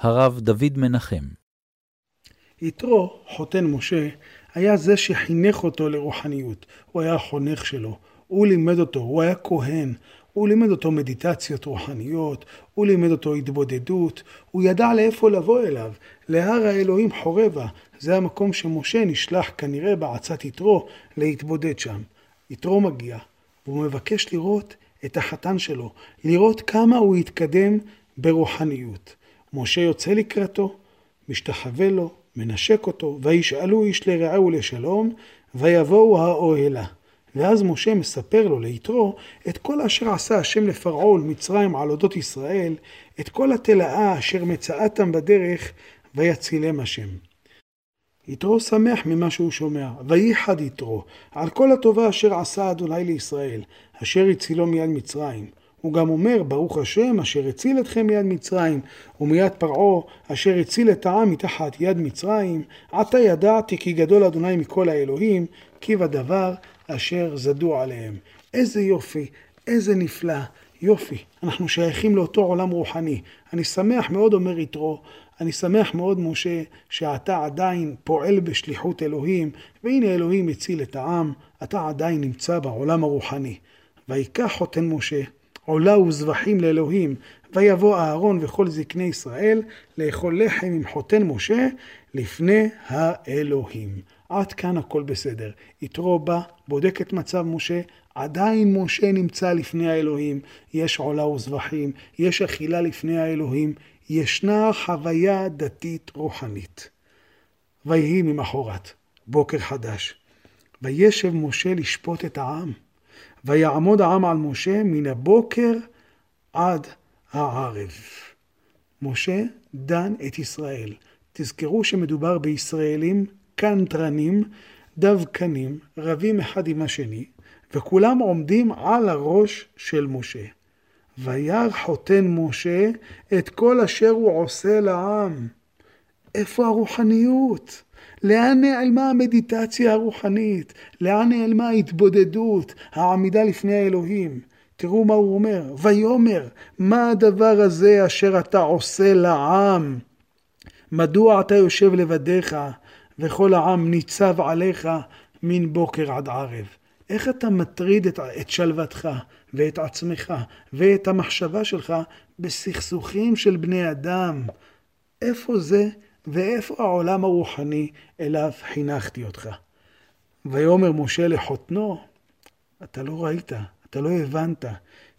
הרב דוד מנחם. יתרו, חותן משה, היה זה שחינך אותו לרוחניות. הוא היה החונך שלו, הוא לימד אותו, הוא היה כהן, הוא לימד אותו מדיטציות רוחניות, הוא לימד אותו התבודדות, הוא ידע לאיפה לבוא אליו, להר האלוהים חורבה. זה המקום שמשה נשלח כנראה בעצת יתרו להתבודד שם. יתרו מגיע, והוא מבקש לראות את החתן שלו, לראות כמה הוא התקדם ברוחניות. משה יוצא לקראתו, משתחווה לו, מנשק אותו, וישאלו איש לרעהו לשלום, ויבואו האוהלה. ואז משה מספר לו, ליתרו, את כל אשר עשה השם לפרעה ולמצרים על אודות ישראל, את כל התלאה אשר מצאתם בדרך, ויצילם השם. יתרו שמח ממה שהוא שומע, וייחד יתרו, על כל הטובה אשר עשה אדוני לישראל, אשר הצילו מיד מצרים. הוא גם אומר, ברוך השם, אשר הציל אתכם מיד מצרים, ומיד פרעה, אשר הציל את העם מתחת יד מצרים, עתה ידעתי כי גדול אדוני מכל האלוהים, כי בדבר אשר זדו עליהם. איזה יופי, איזה נפלא, יופי. אנחנו שייכים לאותו עולם רוחני. אני שמח מאוד, אומר יתרו, אני שמח מאוד, משה, שאתה עדיין פועל בשליחות אלוהים, והנה אלוהים הציל את העם, אתה עדיין נמצא בעולם הרוחני. ויקח חותן משה, עולה וזבחים לאלוהים, ויבוא אהרון וכל זקני ישראל לאכול לחם עם חותן משה לפני האלוהים. עד כאן הכל בסדר. יתרו בא, בודק את מצב משה, עדיין משה נמצא לפני האלוהים, יש עולה וזבחים, יש אכילה לפני האלוהים, ישנה חוויה דתית רוחנית. ויהי ממחרת, בוקר חדש. וישב משה לשפוט את העם. ויעמוד העם על משה מן הבוקר עד הערב. משה דן את ישראל. תזכרו שמדובר בישראלים קנטרנים, דווקנים, רבים אחד עם השני, וכולם עומדים על הראש של משה. וירא חותן משה את כל אשר הוא עושה לעם. איפה הרוחניות? לאן נעלמה המדיטציה הרוחנית? לאן נעלמה ההתבודדות, העמידה לפני האלוהים? תראו מה הוא אומר, ויאמר, מה הדבר הזה אשר אתה עושה לעם? מדוע אתה יושב לבדיך, וכל העם ניצב עליך מן בוקר עד ערב? איך אתה מטריד את, את שלוותך ואת עצמך ואת המחשבה שלך בסכסוכים של בני אדם? איפה זה ואיפה העולם הרוחני אליו חינכתי אותך? ויאמר משה לחותנו, אתה לא ראית, אתה לא הבנת,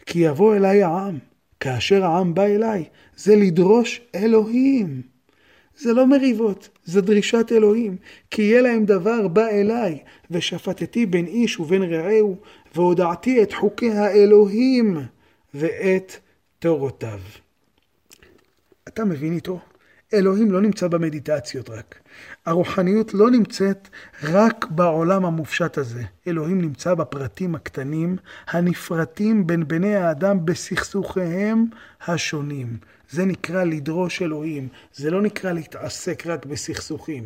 כי יבוא אליי העם, כאשר העם בא אליי, זה לדרוש אלוהים. זה לא מריבות, זה דרישת אלוהים. כי יהיה להם דבר בא אליי, ושפטתי בין איש ובין רעהו, והודעתי את חוקי האלוהים ואת תורותיו. אתה מבין איתו? אלוהים לא נמצא במדיטציות רק. הרוחניות לא נמצאת רק בעולם המופשט הזה. אלוהים נמצא בפרטים הקטנים הנפרטים בין בני האדם בסכסוכיהם השונים. זה נקרא לדרוש אלוהים, זה לא נקרא להתעסק רק בסכסוכים.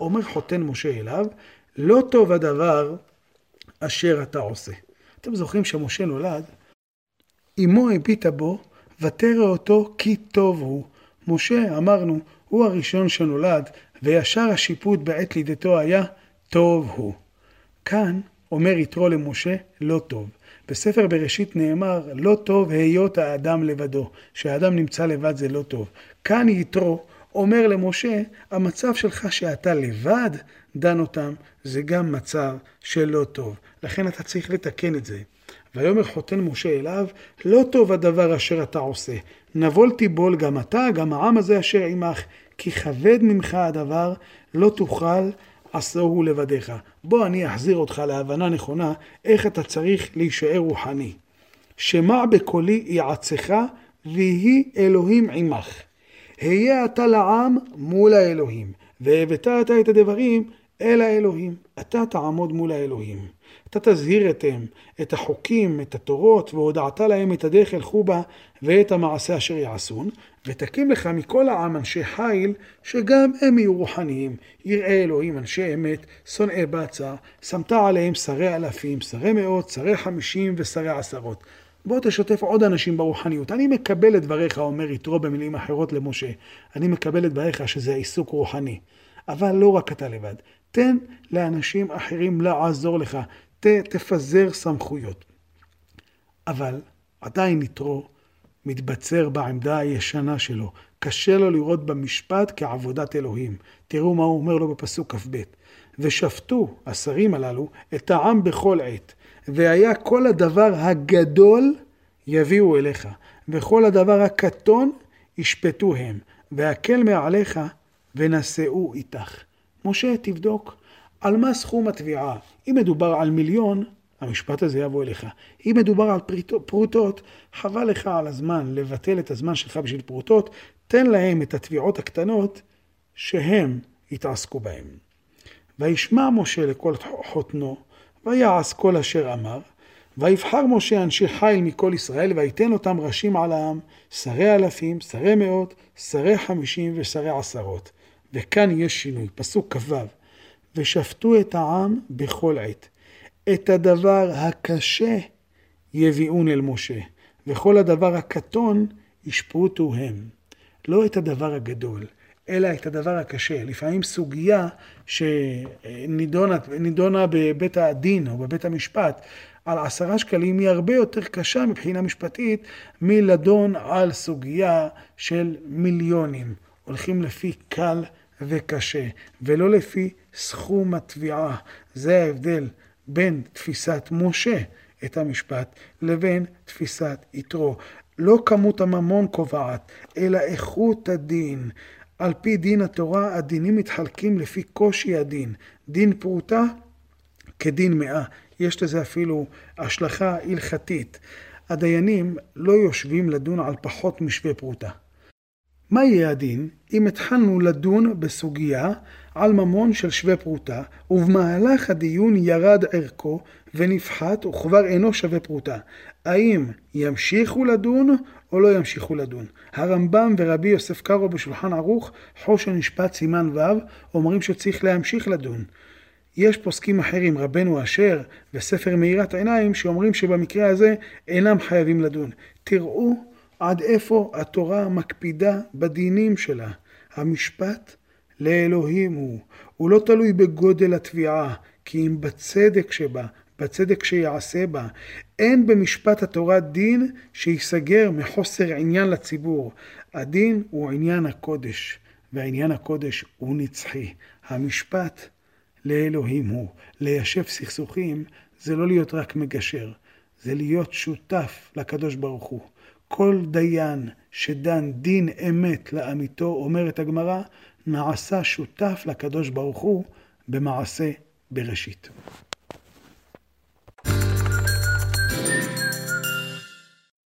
אומר חותן משה אליו, לא טוב הדבר אשר אתה עושה. אתם זוכרים שמשה נולד, אמו הביטה בו, ותרא אותו כי טוב הוא. משה, אמרנו, הוא הראשון שנולד, וישר השיפוט בעת לידתו היה, טוב הוא. כאן אומר יתרו למשה, לא טוב. בספר בראשית נאמר, לא טוב היות האדם לבדו, שהאדם נמצא לבד זה לא טוב. כאן יתרו אומר למשה, המצב שלך שאתה לבד דן אותם, זה גם מצב שלא טוב. לכן אתה צריך לתקן את זה. ויאמר חותן משה אליו, לא טוב הדבר אשר אתה עושה. נבול תיבול גם אתה, גם העם הזה אשר עמך, כי כבד ממך הדבר, לא תוכל עשהו לבדיך. בוא אני אחזיר אותך להבנה נכונה איך אתה צריך להישאר רוחני. שמע בקולי יעצך ויהי אלוהים עמך. היה אתה לעם מול האלוהים, והבאת אתה את הדברים אל האלוהים. אתה תעמוד מול האלוהים. אתה תזהיר אתם את החוקים, את התורות, והודעת להם את הדרך ילכו בה, ואת המעשה אשר יעשון, ותקים לך מכל העם אנשי חיל, שגם הם יהיו רוחניים. יראי אלוהים אנשי אמת, שונאי בצע, שמת עליהם שרי אלפים, שרי מאות, שרי חמישים ושרי עשרות. בוא תשתף עוד אנשים ברוחניות. אני מקבל את דבריך, אומר יתרו במילים אחרות למשה. אני מקבל את דבריך שזה עיסוק רוחני. אבל לא רק אתה לבד. תן לאנשים אחרים לעזור לך. ת, תפזר סמכויות. אבל עדיין יתרו מתבצר בעמדה הישנה שלו. קשה לו לראות במשפט כעבודת אלוהים. תראו מה הוא אומר לו בפסוק כ"ב: ושפטו השרים הללו את העם בכל עת, והיה כל הדבר הגדול יביאו אליך, וכל הדבר הקטון ישפטו הם, והקל מעליך ונשאו איתך. משה, תבדוק על מה סכום התביעה. אם מדובר על מיליון, המשפט הזה יבוא אליך. אם מדובר על פרוטות, חבל לך על הזמן לבטל את הזמן שלך בשביל פרוטות, תן להם את התביעות הקטנות שהם יתעסקו בהם. וישמע משה לכל חותנו, ויעש כל אשר אמר, ויבחר משה אנשי חיל מכל ישראל, ויתן אותם ראשים על העם, שרי אלפים, שרי מאות, שרי חמישים ושרי עשרות. וכאן יש שינוי, פסוק כ"ו, ושפטו את העם בכל עת. את הדבר הקשה יביאון אל משה, וכל הדבר הקטון ישפוטו הם. לא את הדבר הגדול, אלא את הדבר הקשה. לפעמים סוגיה שנידונה בבית הדין או בבית המשפט על עשרה שקלים היא הרבה יותר קשה מבחינה משפטית מלדון על סוגיה של מיליונים. הולכים לפי קל וקשה, ולא לפי סכום התביעה. זה ההבדל בין תפיסת משה את המשפט לבין תפיסת יתרו. לא כמות הממון קובעת, אלא איכות הדין. על פי דין התורה, הדינים מתחלקים לפי קושי הדין. דין פרוטה כדין מאה. יש לזה אפילו השלכה הלכתית. הדיינים לא יושבים לדון על פחות משווה פרוטה. מה יהיה הדין אם התחלנו לדון בסוגיה על ממון של שווה פרוטה, ובמהלך הדיון ירד ערכו ונפחת וכבר אינו שווה פרוטה? האם ימשיכו לדון או לא ימשיכו לדון? הרמב"ם ורבי יוסף קארו בשולחן ערוך, חושן משפט סימן ו', אומרים שצריך להמשיך לדון. יש פוסקים אחרים, רבנו אשר וספר מאירת עיניים, שאומרים שבמקרה הזה אינם חייבים לדון. תראו עד איפה התורה מקפידה בדינים שלה. המשפט לאלוהים הוא. הוא לא תלוי בגודל התביעה, כי אם בצדק שבה, בצדק שיעשה בה. אין במשפט התורה דין שייסגר מחוסר עניין לציבור. הדין הוא עניין הקודש, והעניין הקודש הוא נצחי. המשפט לאלוהים הוא. ליישב סכסוכים זה לא להיות רק מגשר, זה להיות שותף לקדוש ברוך הוא. כל דיין שדן דין אמת לאמיתו, אומרת הגמרא, נעשה שותף לקדוש ברוך הוא במעשה בראשית.